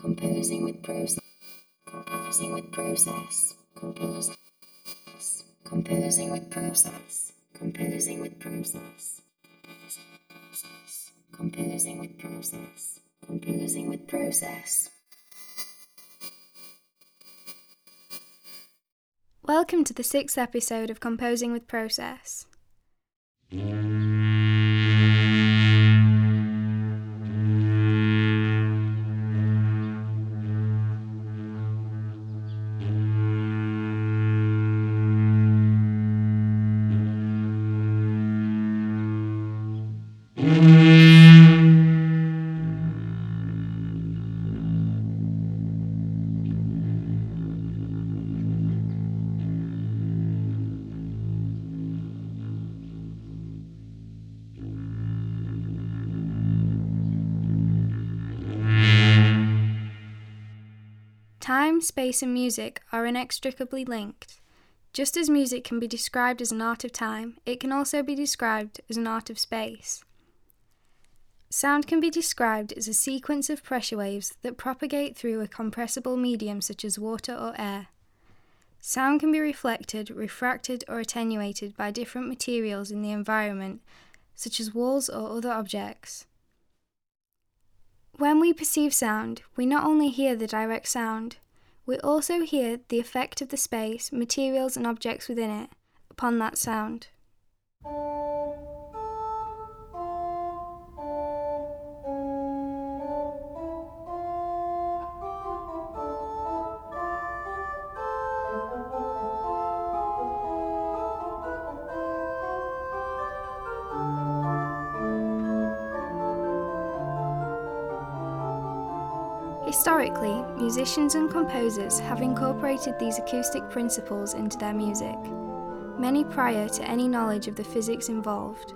Composing with process. Composing with process. Compose. Composing with process. Composing with process. Composing with process. Composing with process. Welcome to the sixth episode of Composing with Process. Time, space, and music are inextricably linked. Just as music can be described as an art of time, it can also be described as an art of space. Sound can be described as a sequence of pressure waves that propagate through a compressible medium such as water or air. Sound can be reflected, refracted, or attenuated by different materials in the environment, such as walls or other objects. When we perceive sound, we not only hear the direct sound, we also hear the effect of the space, materials, and objects within it upon that sound. Musicians and composers have incorporated these acoustic principles into their music, many prior to any knowledge of the physics involved.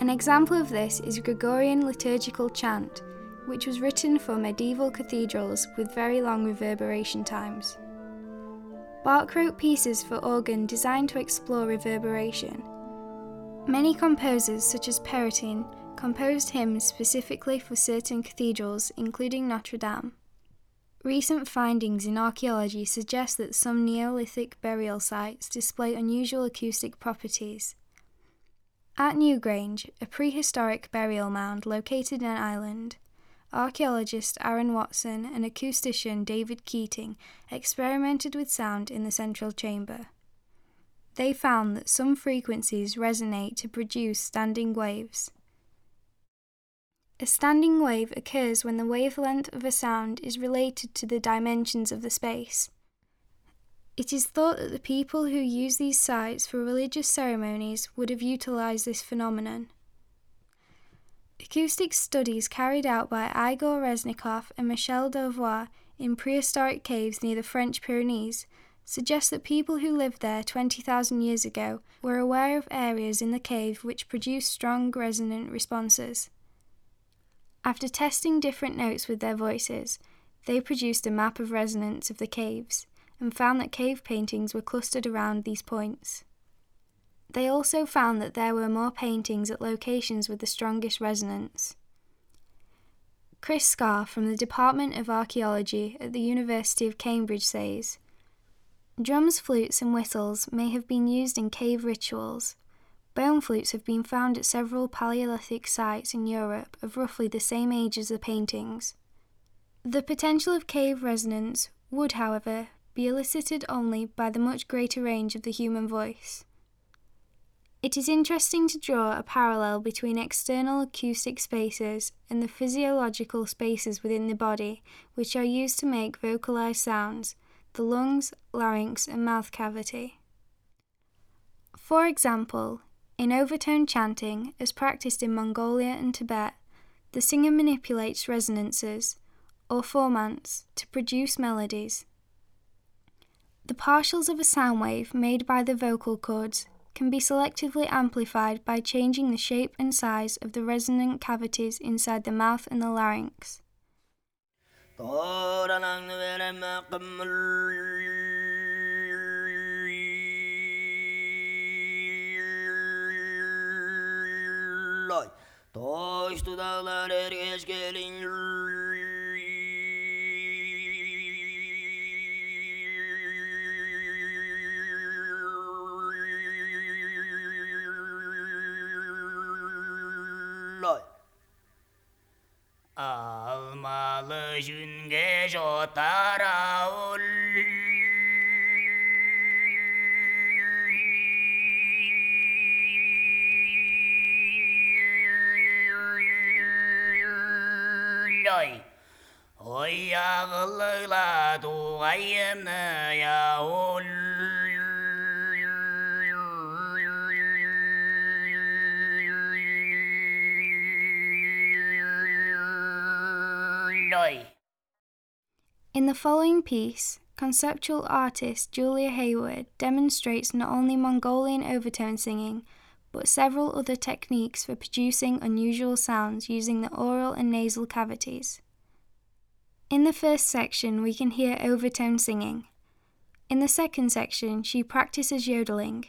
An example of this is Gregorian liturgical chant, which was written for medieval cathedrals with very long reverberation times. Bach wrote pieces for organ designed to explore reverberation. Many composers, such as Perotin, composed hymns specifically for certain cathedrals, including Notre Dame. Recent findings in archaeology suggest that some Neolithic burial sites display unusual acoustic properties. At Newgrange, a prehistoric burial mound located in Ireland, archaeologist Aaron Watson and acoustician David Keating experimented with sound in the central chamber. They found that some frequencies resonate to produce standing waves. A standing wave occurs when the wavelength of a sound is related to the dimensions of the space. It is thought that the people who use these sites for religious ceremonies would have utilized this phenomenon. Acoustic studies carried out by Igor Reznikov and Michel Dauvois in prehistoric caves near the French Pyrenees suggest that people who lived there 20,000 years ago were aware of areas in the cave which produced strong resonant responses. After testing different notes with their voices, they produced a map of resonance of the caves and found that cave paintings were clustered around these points. They also found that there were more paintings at locations with the strongest resonance. Chris Scarre from the Department of Archaeology at the University of Cambridge says Drums, flutes, and whistles may have been used in cave rituals, Bone flutes have been found at several Paleolithic sites in Europe of roughly the same age as the paintings. The potential of cave resonance would, however, be elicited only by the much greater range of the human voice. It is interesting to draw a parallel between external acoustic spaces and the physiological spaces within the body, which are used to make vocalized sounds the lungs, larynx, and mouth cavity. For example, in overtone chanting, as practiced in Mongolia and Tibet, the singer manipulates resonances, or formants, to produce melodies. The partials of a sound wave made by the vocal cords can be selectively amplified by changing the shape and size of the resonant cavities inside the mouth and the larynx. lay taş dudaklar ergeç gelin lay almalı jüngeç otara In the following piece, conceptual artist Julia Heyward demonstrates not only Mongolian overtone singing, but several other techniques for producing unusual sounds using the oral and nasal cavities. In the first section, we can hear overtone singing. In the second section, she practices yodeling.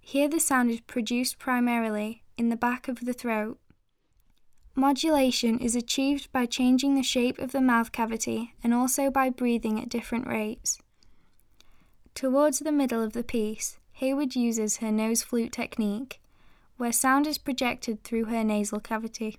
Here, the sound is produced primarily in the back of the throat Modulation is achieved by changing the shape of the mouth cavity and also by breathing at different rates. Towards the middle of the piece, Heyward uses her nose flute technique, where sound is projected through her nasal cavity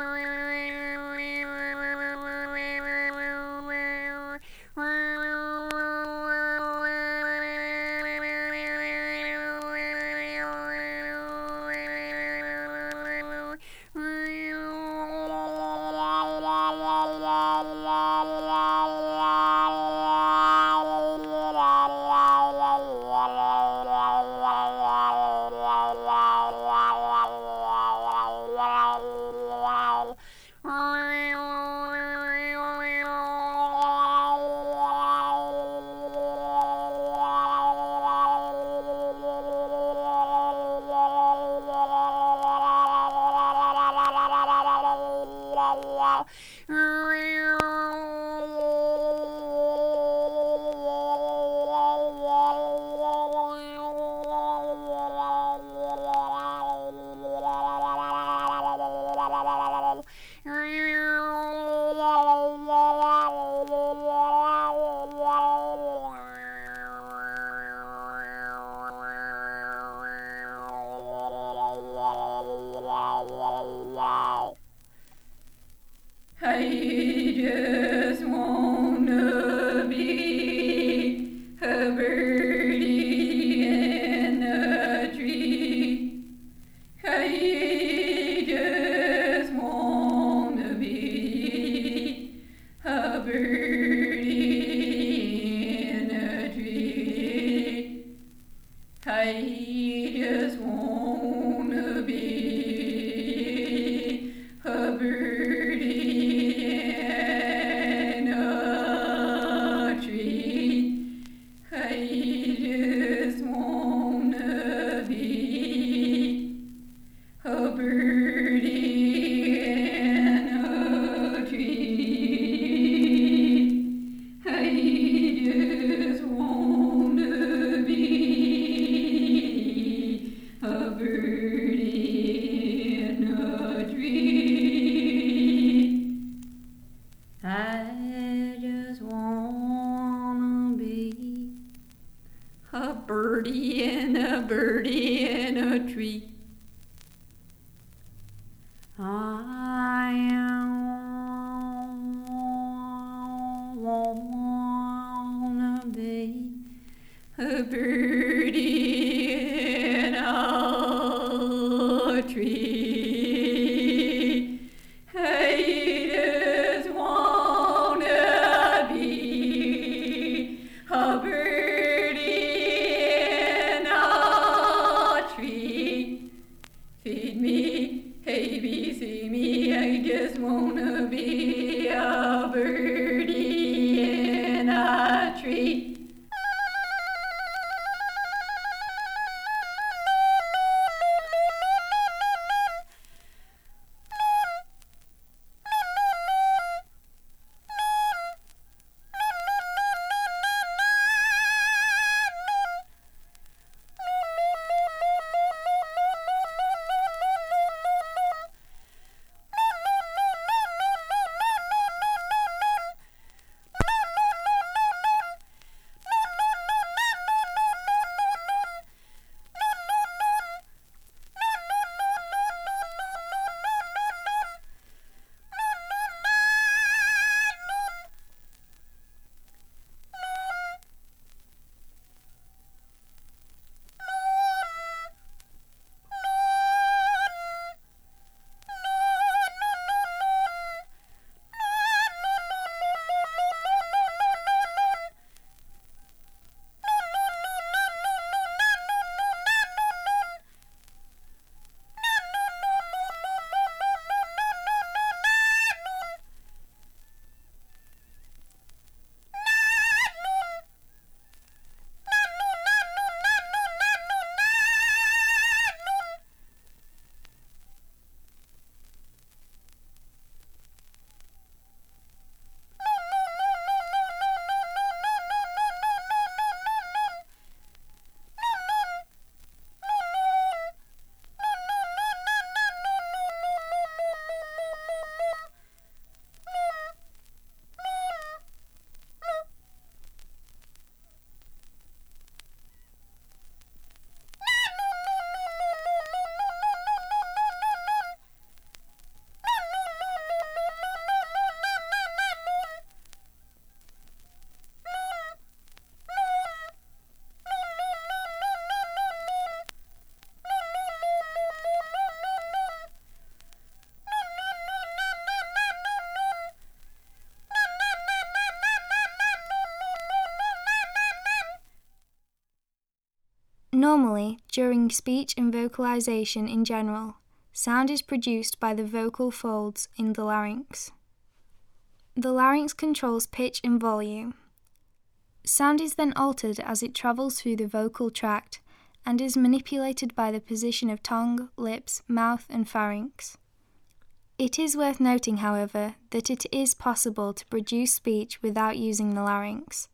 Finally, during speech and vocalization in general, sound is produced by the vocal folds in the larynx. The larynx controls pitch and volume. Sound is then altered as it travels through the vocal tract and is manipulated by the position of tongue, lips, mouth, and pharynx. It is worth noting, however, that it is possible to produce speech without using the larynx.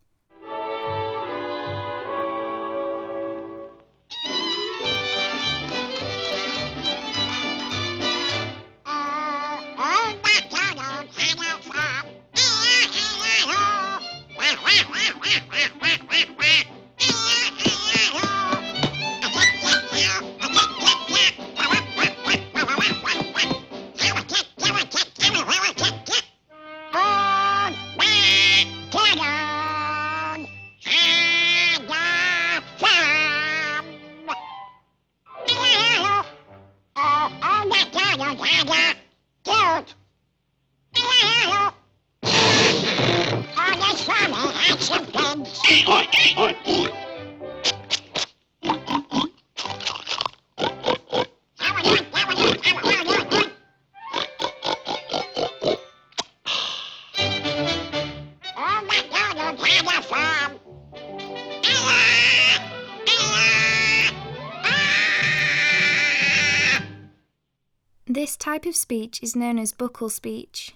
Of speech is known as buccal speech.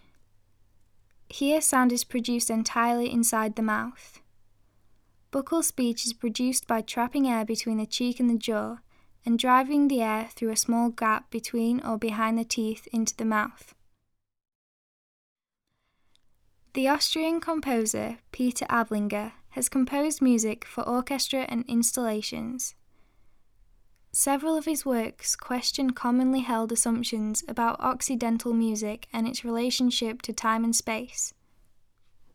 Here, sound is produced entirely inside the mouth. Buccal speech is produced by trapping air between the cheek and the jaw and driving the air through a small gap between or behind the teeth into the mouth. The Austrian composer Peter Ablinger has composed music for orchestra and installations. Several of his works question commonly held assumptions about Occidental music and its relationship to time and space.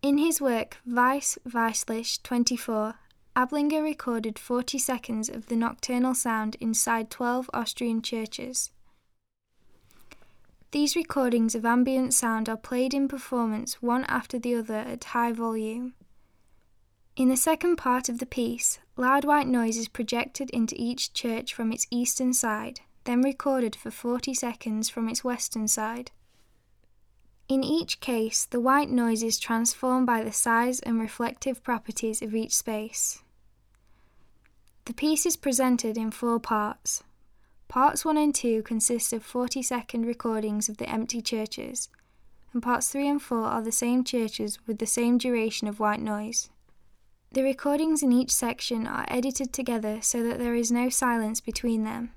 In his work Weiss Weisslich 24, Ablinger recorded 40 seconds of the nocturnal sound inside 12 Austrian churches. These recordings of ambient sound are played in performance one after the other at high volume. In the second part of the piece, loud white noise is projected into each church from its eastern side, then recorded for 40 seconds from its western side. In each case, the white noise is transformed by the size and reflective properties of each space. The piece is presented in four parts. Parts 1 and 2 consist of 40 second recordings of the empty churches, and parts 3 and 4 are the same churches with the same duration of white noise. The recordings in each section are edited together so that there is no silence between them.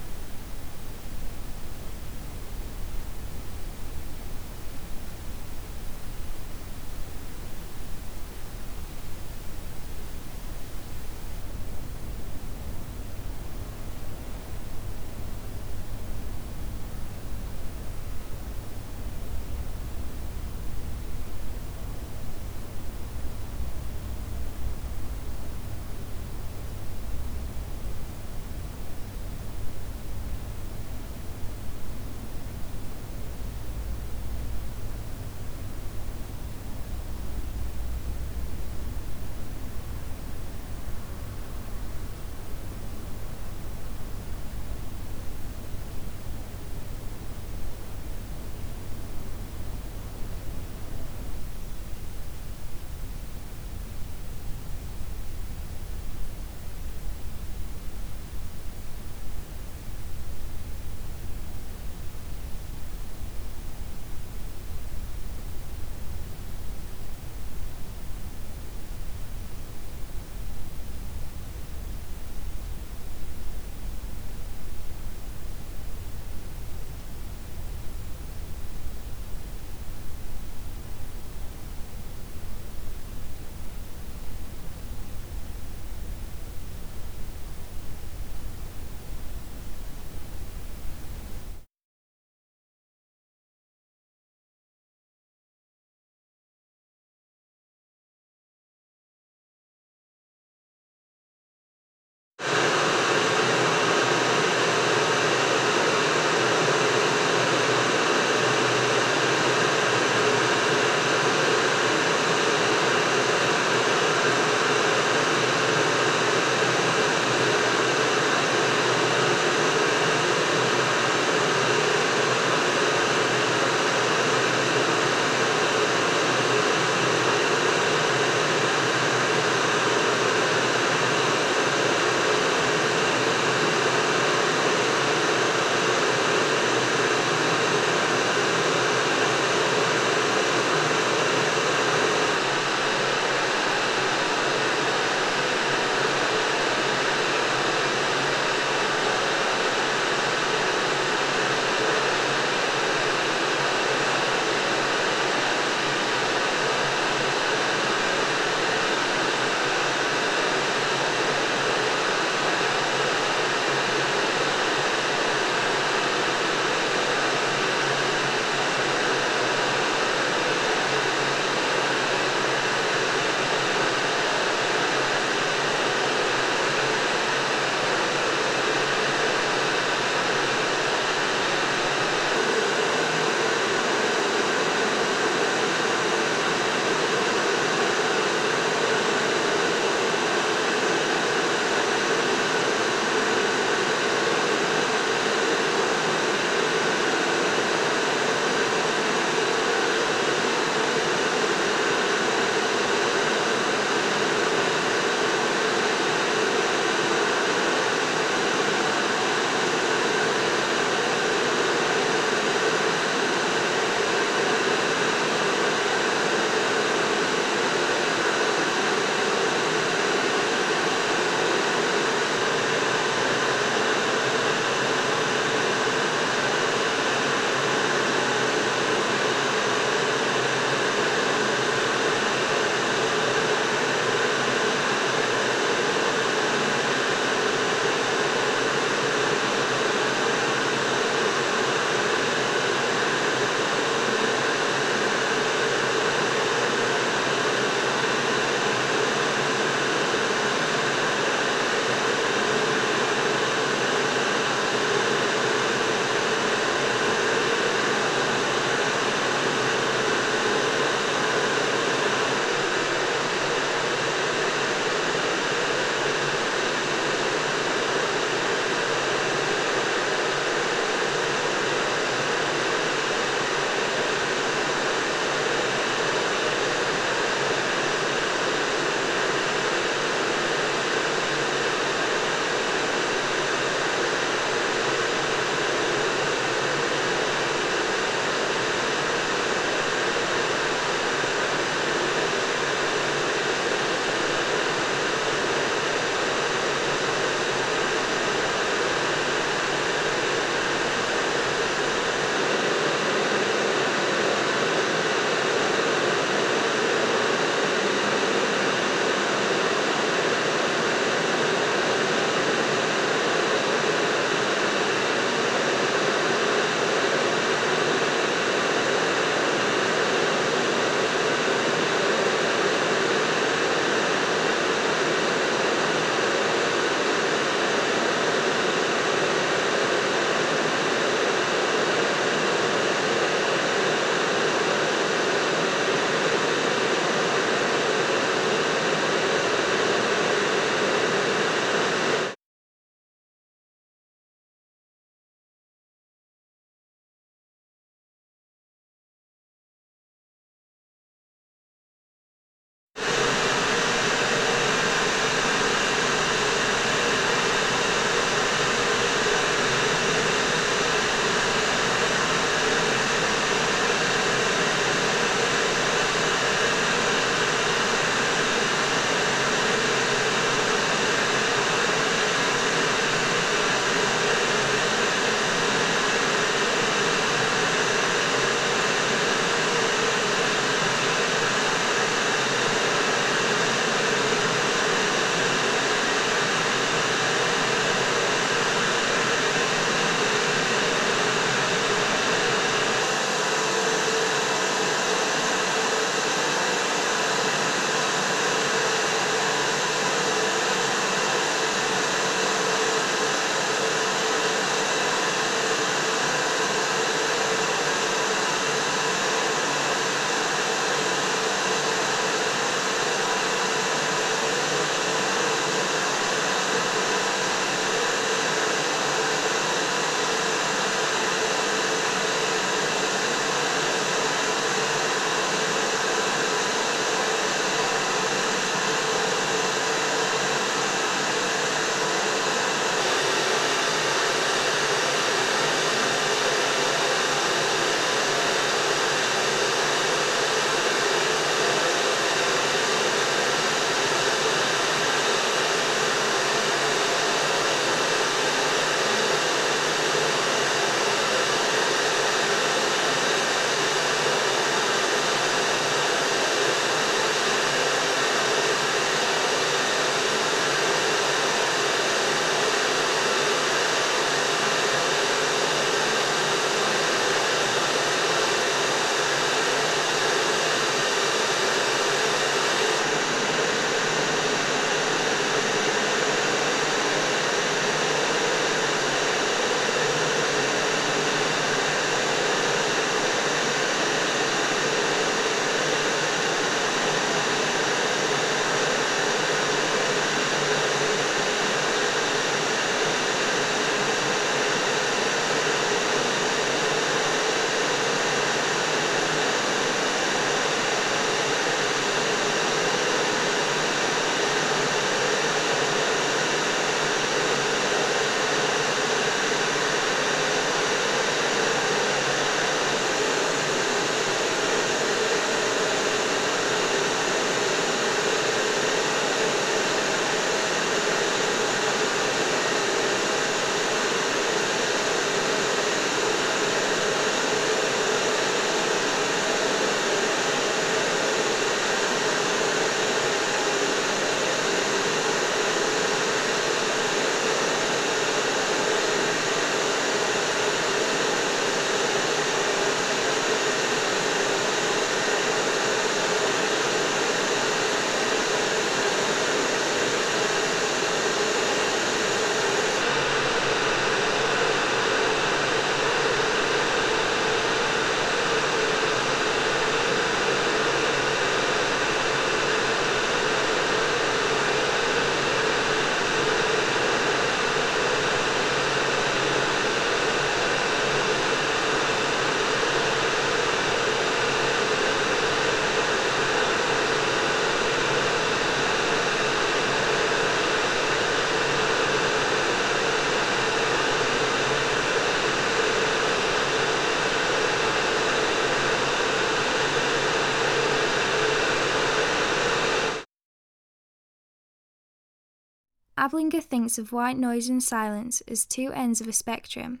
Ablinger thinks of white noise and silence as two ends of a spectrum,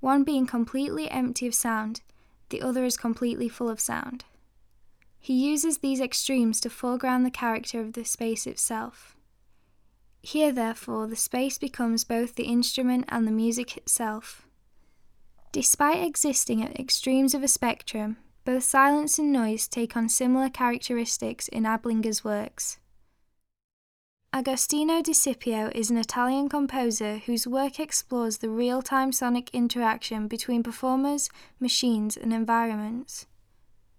one being completely empty of sound, the other is completely full of sound. He uses these extremes to foreground the character of the space itself. Here, therefore, the space becomes both the instrument and the music itself. Despite existing at extremes of a spectrum, both silence and noise take on similar characteristics in Ablinger's works. Agostino Di Scipio is an Italian composer whose work explores the real time sonic interaction between performers, machines, and environments.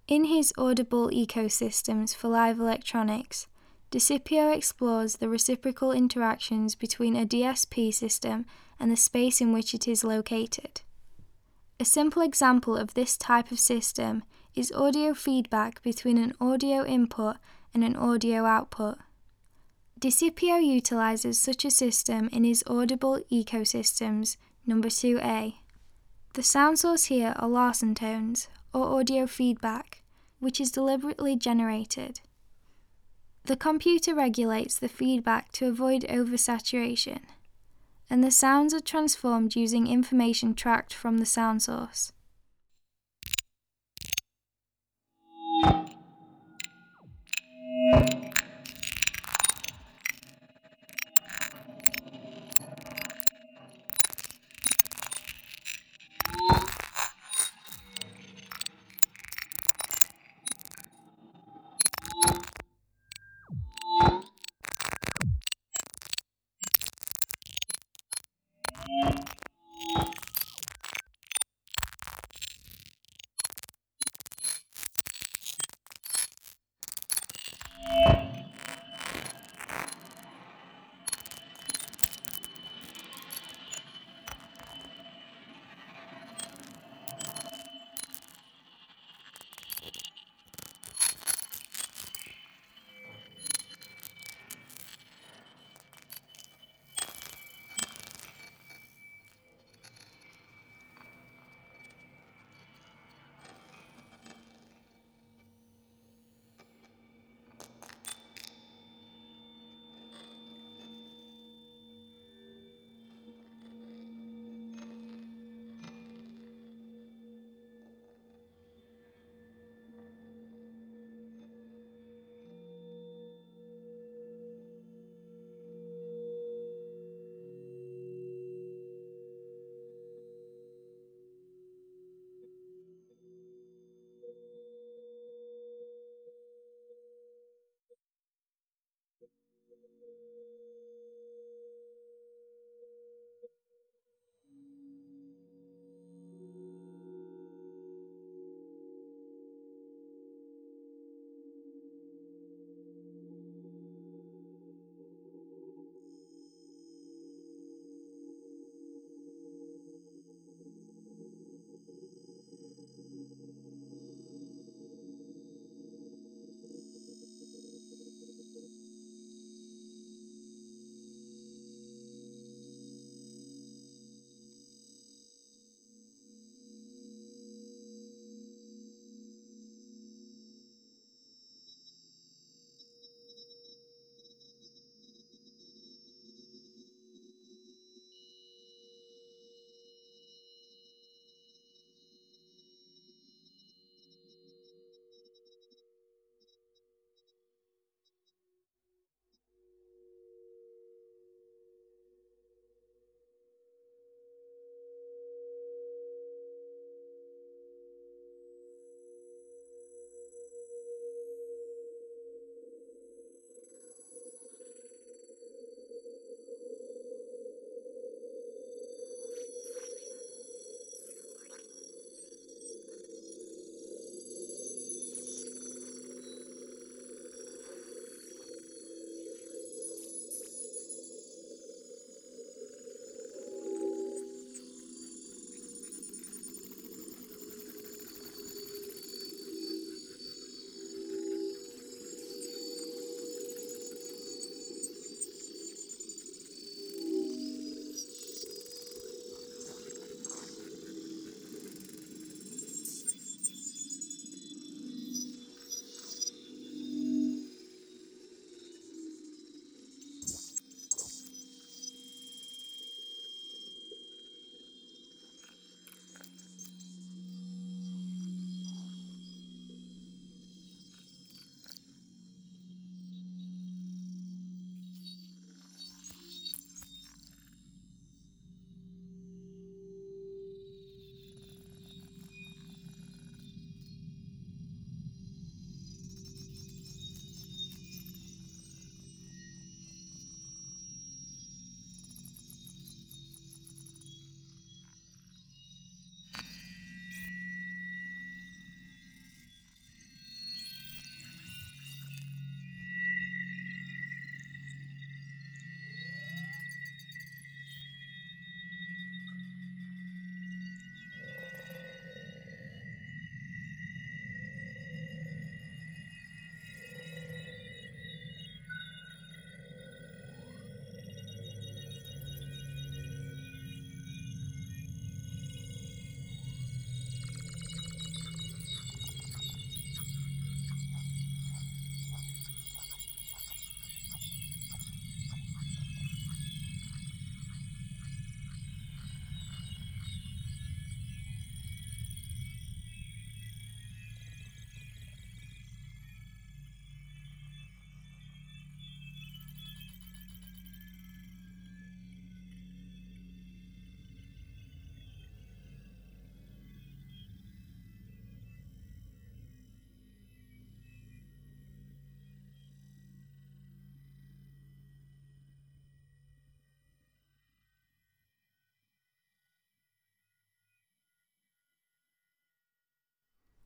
In his Audible Ecosystems for Live Electronics, Di Scipio explores the reciprocal interactions between a DSP system and the space in which it is located. A simple example of this type of system is audio feedback between an audio input and an audio output. Di Scipio utilizes such a system in his Audible Ecosystems, number 2A. The sound source here are Larsen tones, or audio feedback, which is deliberately generated. The computer regulates the feedback to avoid oversaturation, and the sounds are transformed using information tracked from the sound source.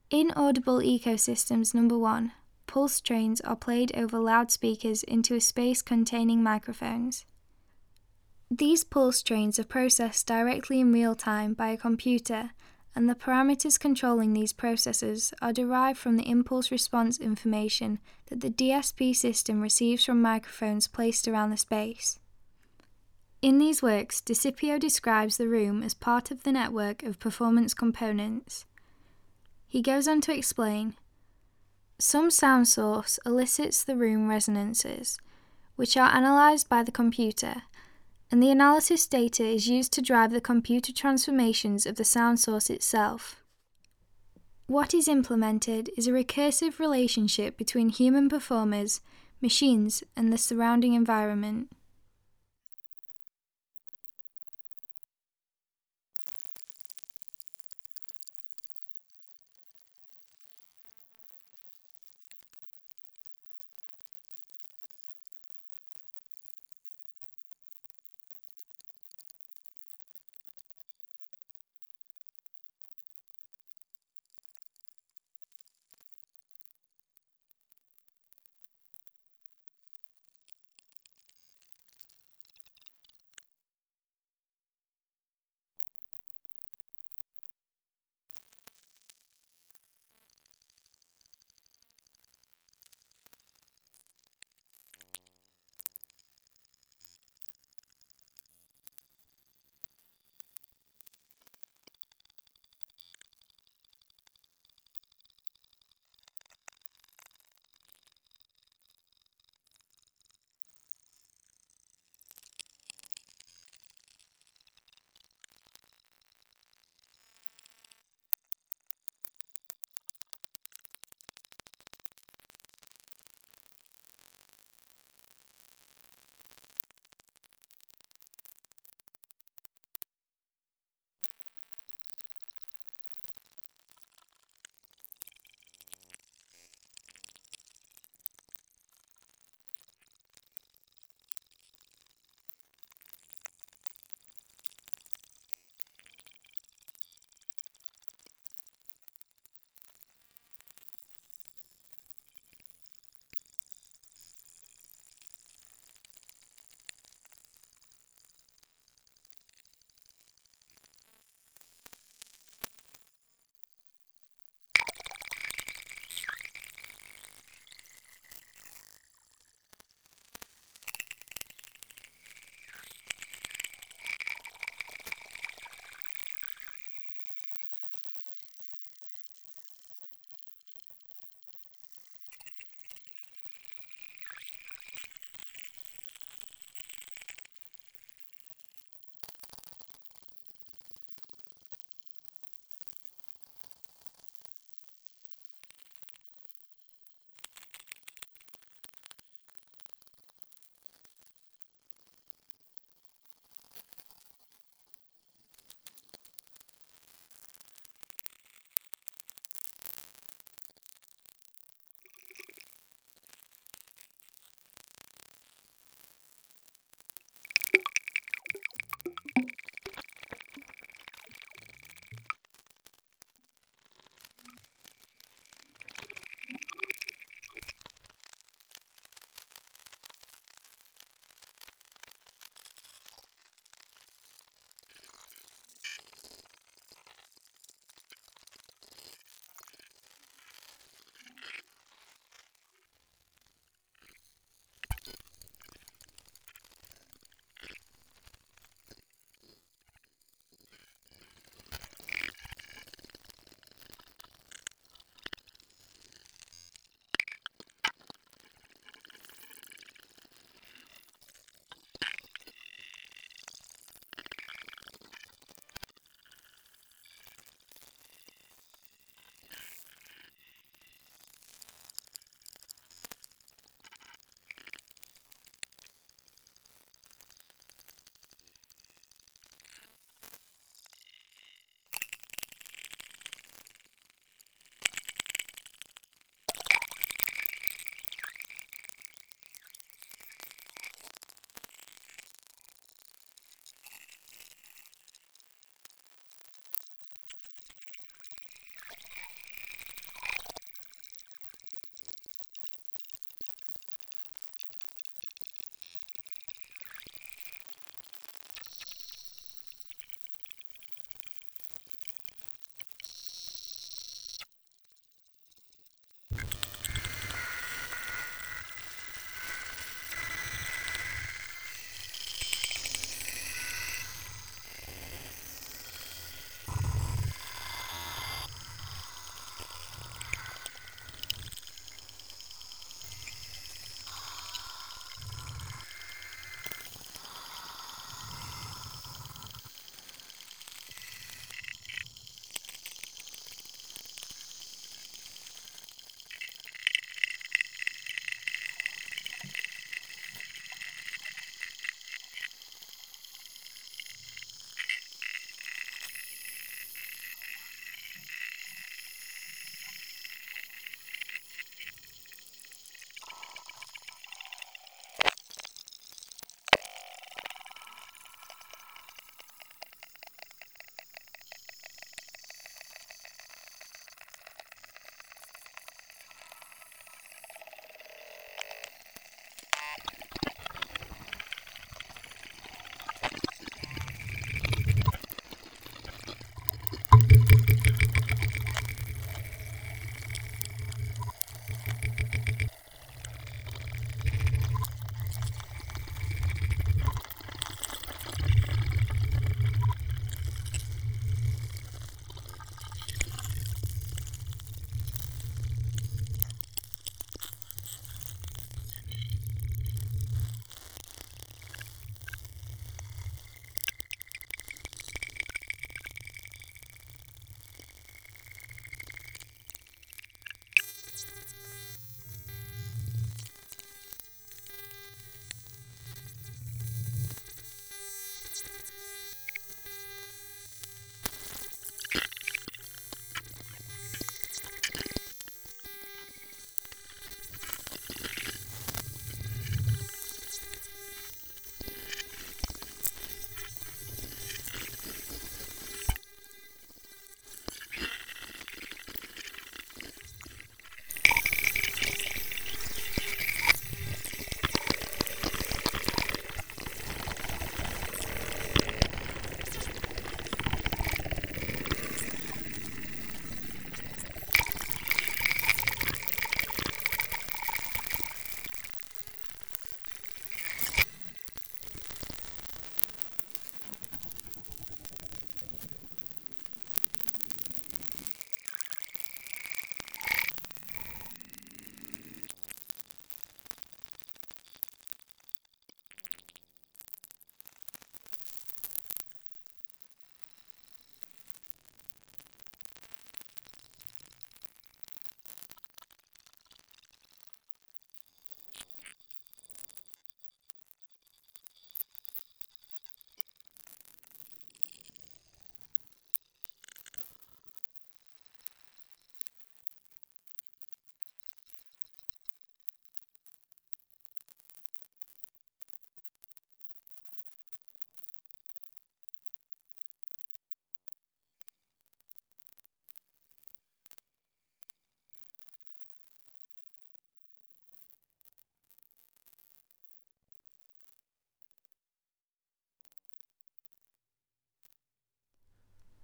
In Audible Ecosystems Number 1, pulse trains are played over loudspeakers into a space containing microphones. These pulse trains are processed directly in real time by a computer, and the parameters controlling these processes are derived from the impulse response information that the DSP system receives from microphones placed around the space. In these works, Di Scipio describes the room as part of the network of performance components. He goes on to explain some sound source elicits the room resonances, which are analyzed by the computer, and the analysis data is used to drive the computer transformations of the sound source itself. What is implemented is a recursive relationship between human performers, machines, and the surrounding environment.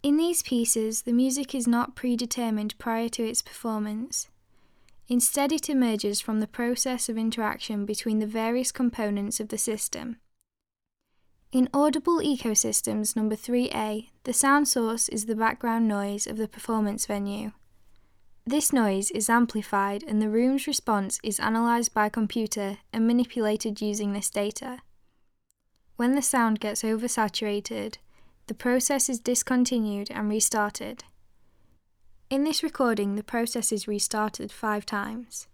In these pieces, the music is not predetermined prior to its performance. Instead, it emerges from the process of interaction between the various components of the system. In Audible Ecosystems number 3A, the sound source is the background noise of the performance venue. This noise is amplified and the room's response is analysed by a computer and manipulated using this data. When the sound gets oversaturated, the process is discontinued and restarted. In this recording, the process is restarted five times.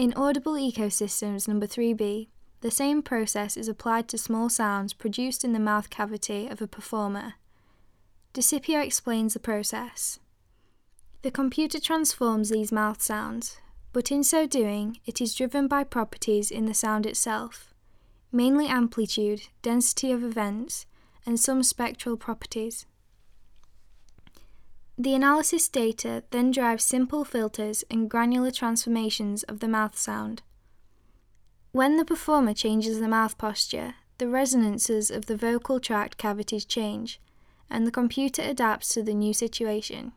In Audible Ecosystems number 3b, the same process is applied to small sounds produced in the mouth cavity of a performer. Di Scipio explains the process. The computer transforms these mouth sounds, but in so doing, it is driven by properties in the sound itself, mainly amplitude, density of events, and some spectral properties. The analysis data then drives simple filters and granular transformations of the mouth sound. When the performer changes the mouth posture, the resonances of the vocal tract cavities change, and the computer adapts to the new situation.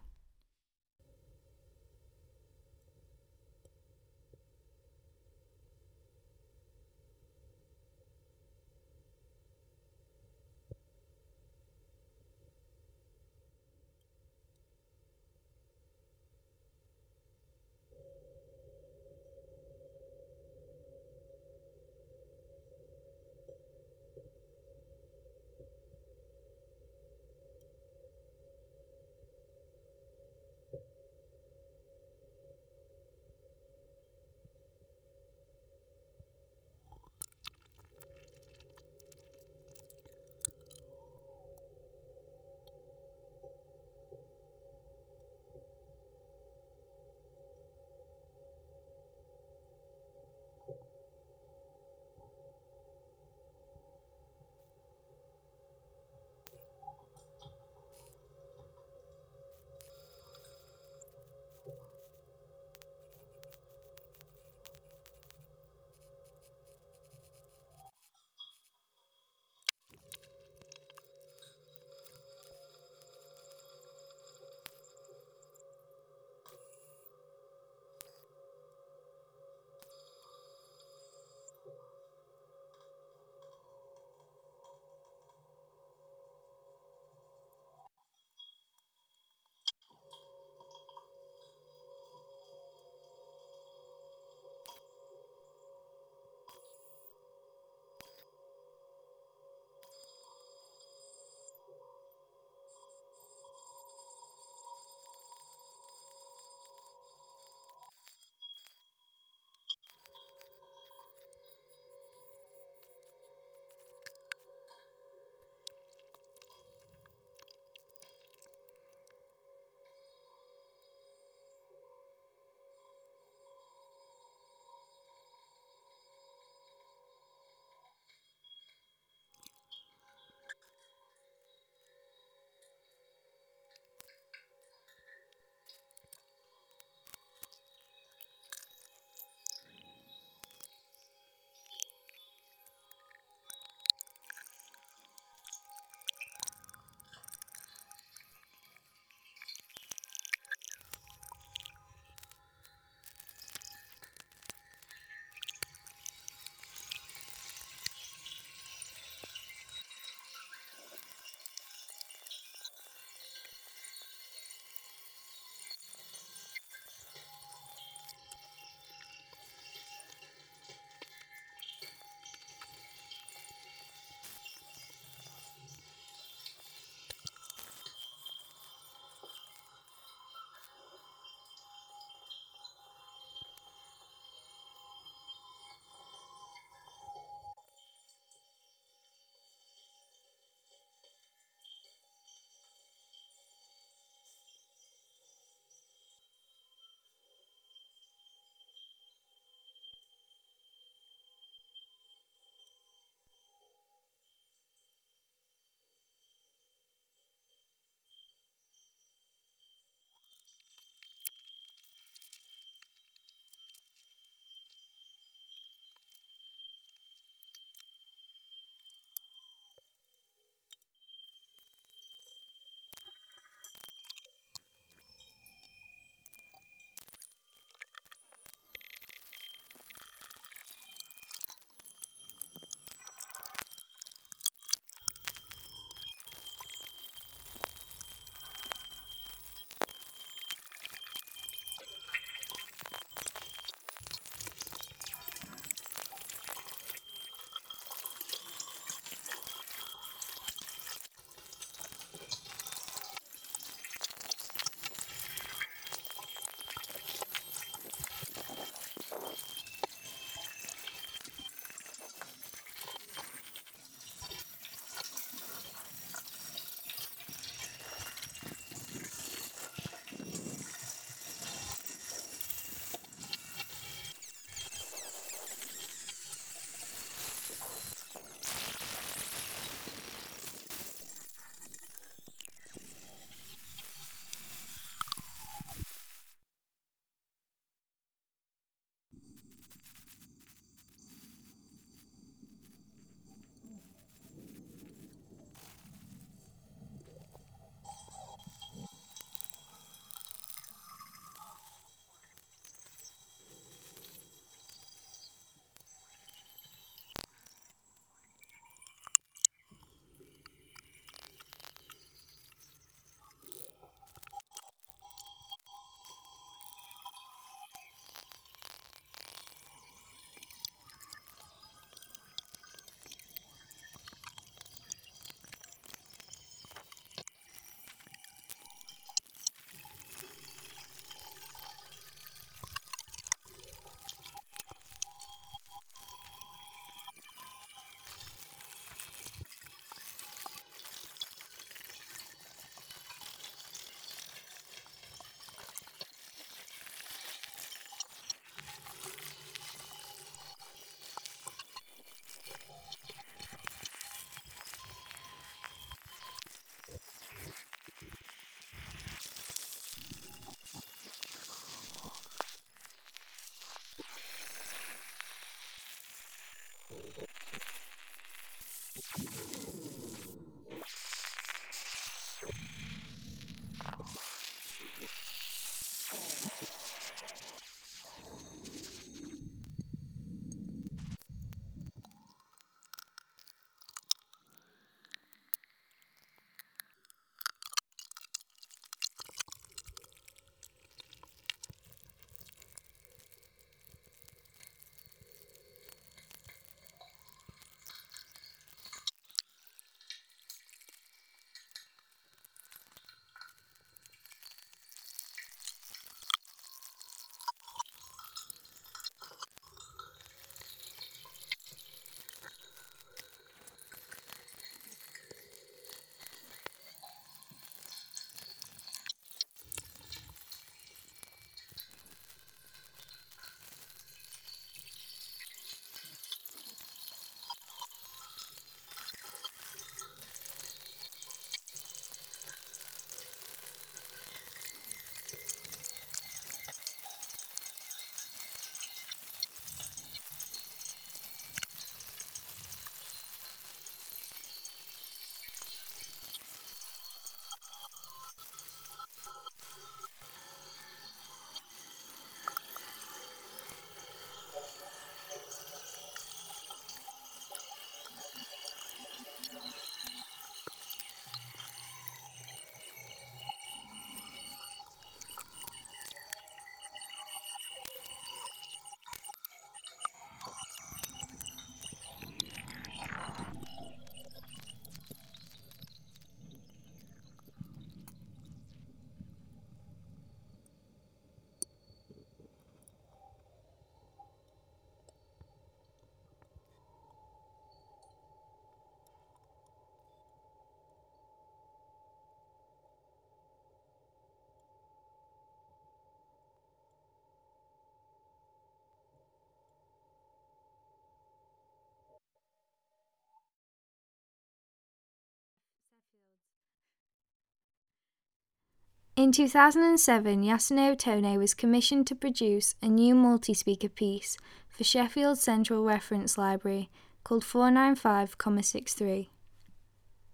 In 2007, Yasunao Tone was commissioned to produce a new multi speaker piece for Sheffield Central Reference Library called 495,63.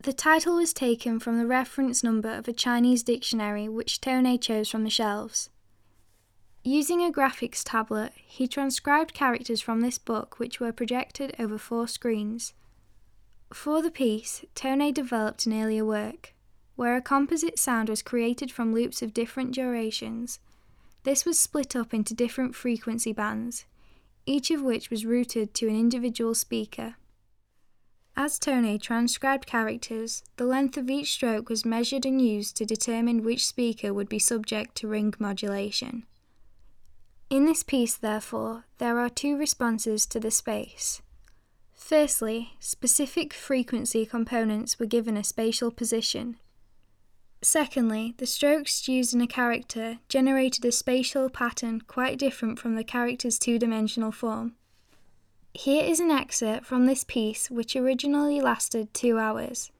The title was taken from the reference number of a Chinese dictionary which Tone chose from the shelves. Using a graphics tablet, he transcribed characters from this book which were projected over four screens. For the piece, Tone developed an earlier work, where a composite sound was created from loops of different durations. This was split up into different frequency bands, each of which was routed to an individual speaker. As Tone transcribed characters, the length of each stroke was measured and used to determine which speaker would be subject to ring modulation. In this piece, therefore, there are two responses to the space. Firstly, specific frequency components were given a spatial position. Secondly, the strokes used in a character generated a spatial pattern quite different from the character's two dimensional form. Here is an excerpt from this piece, which originally lasted two hours.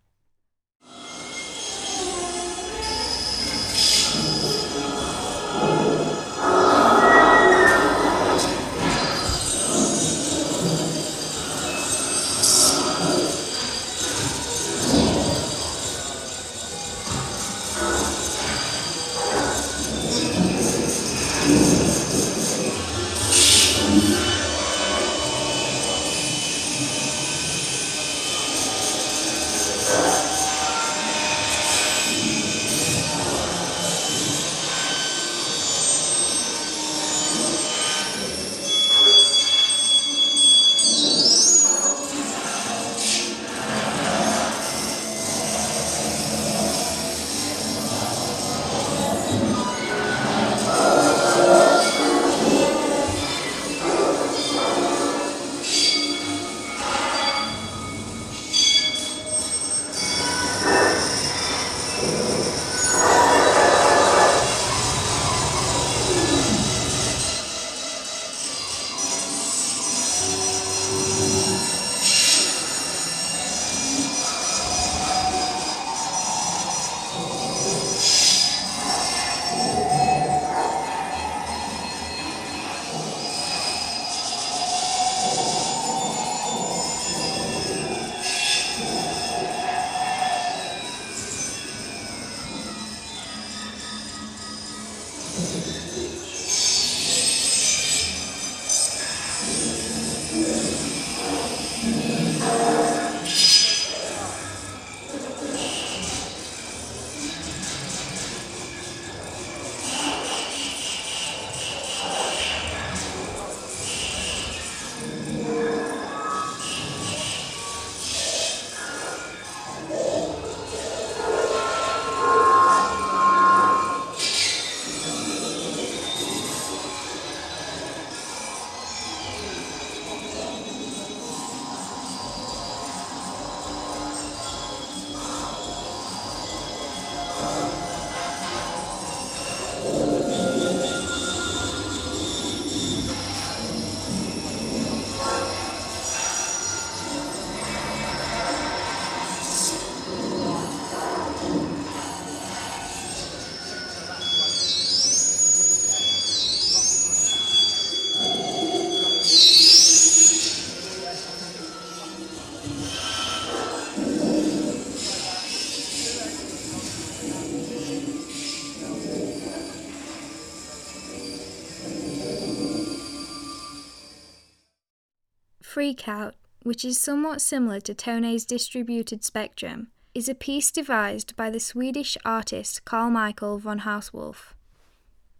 Freq_Out, which is somewhat similar to Tone's distributed spectrum, is a piece devised by the Swedish artist Carl Michael von Hausswolff.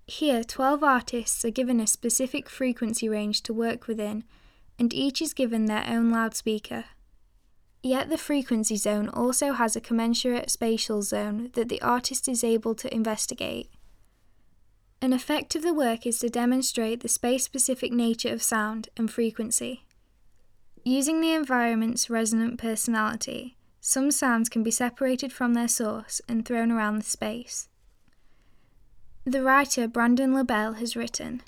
Here, 12 artists are given a specific frequency range to work within, and each is given their own loudspeaker. Yet the frequency zone also has a commensurate spatial zone that the artist is able to investigate. An effect of the work is to demonstrate the space specific nature of sound and frequency. Using the environment's resonant personality, some sounds can be separated from their source and thrown around the space. The writer Brandon LaBelle has written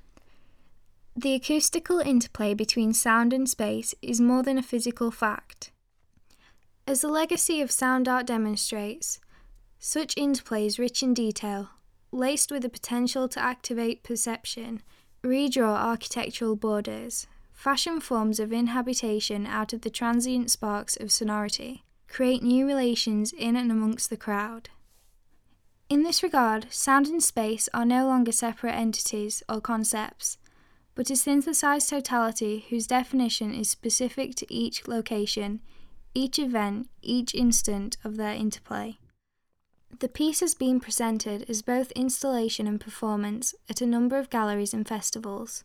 The acoustical interplay between sound and space is more than a physical fact. As the legacy of sound art demonstrates, such interplay is rich in detail, laced with the potential to activate perception, redraw architectural borders, fashion forms of inhabitation out of the transient sparks of sonority, create new relations in and amongst the crowd. In this regard, sound and space are no longer separate entities or concepts, but a synthesized totality whose definition is specific to each location, each event, each instant of their interplay. The piece has been presented as both installation and performance at a number of galleries and festivals.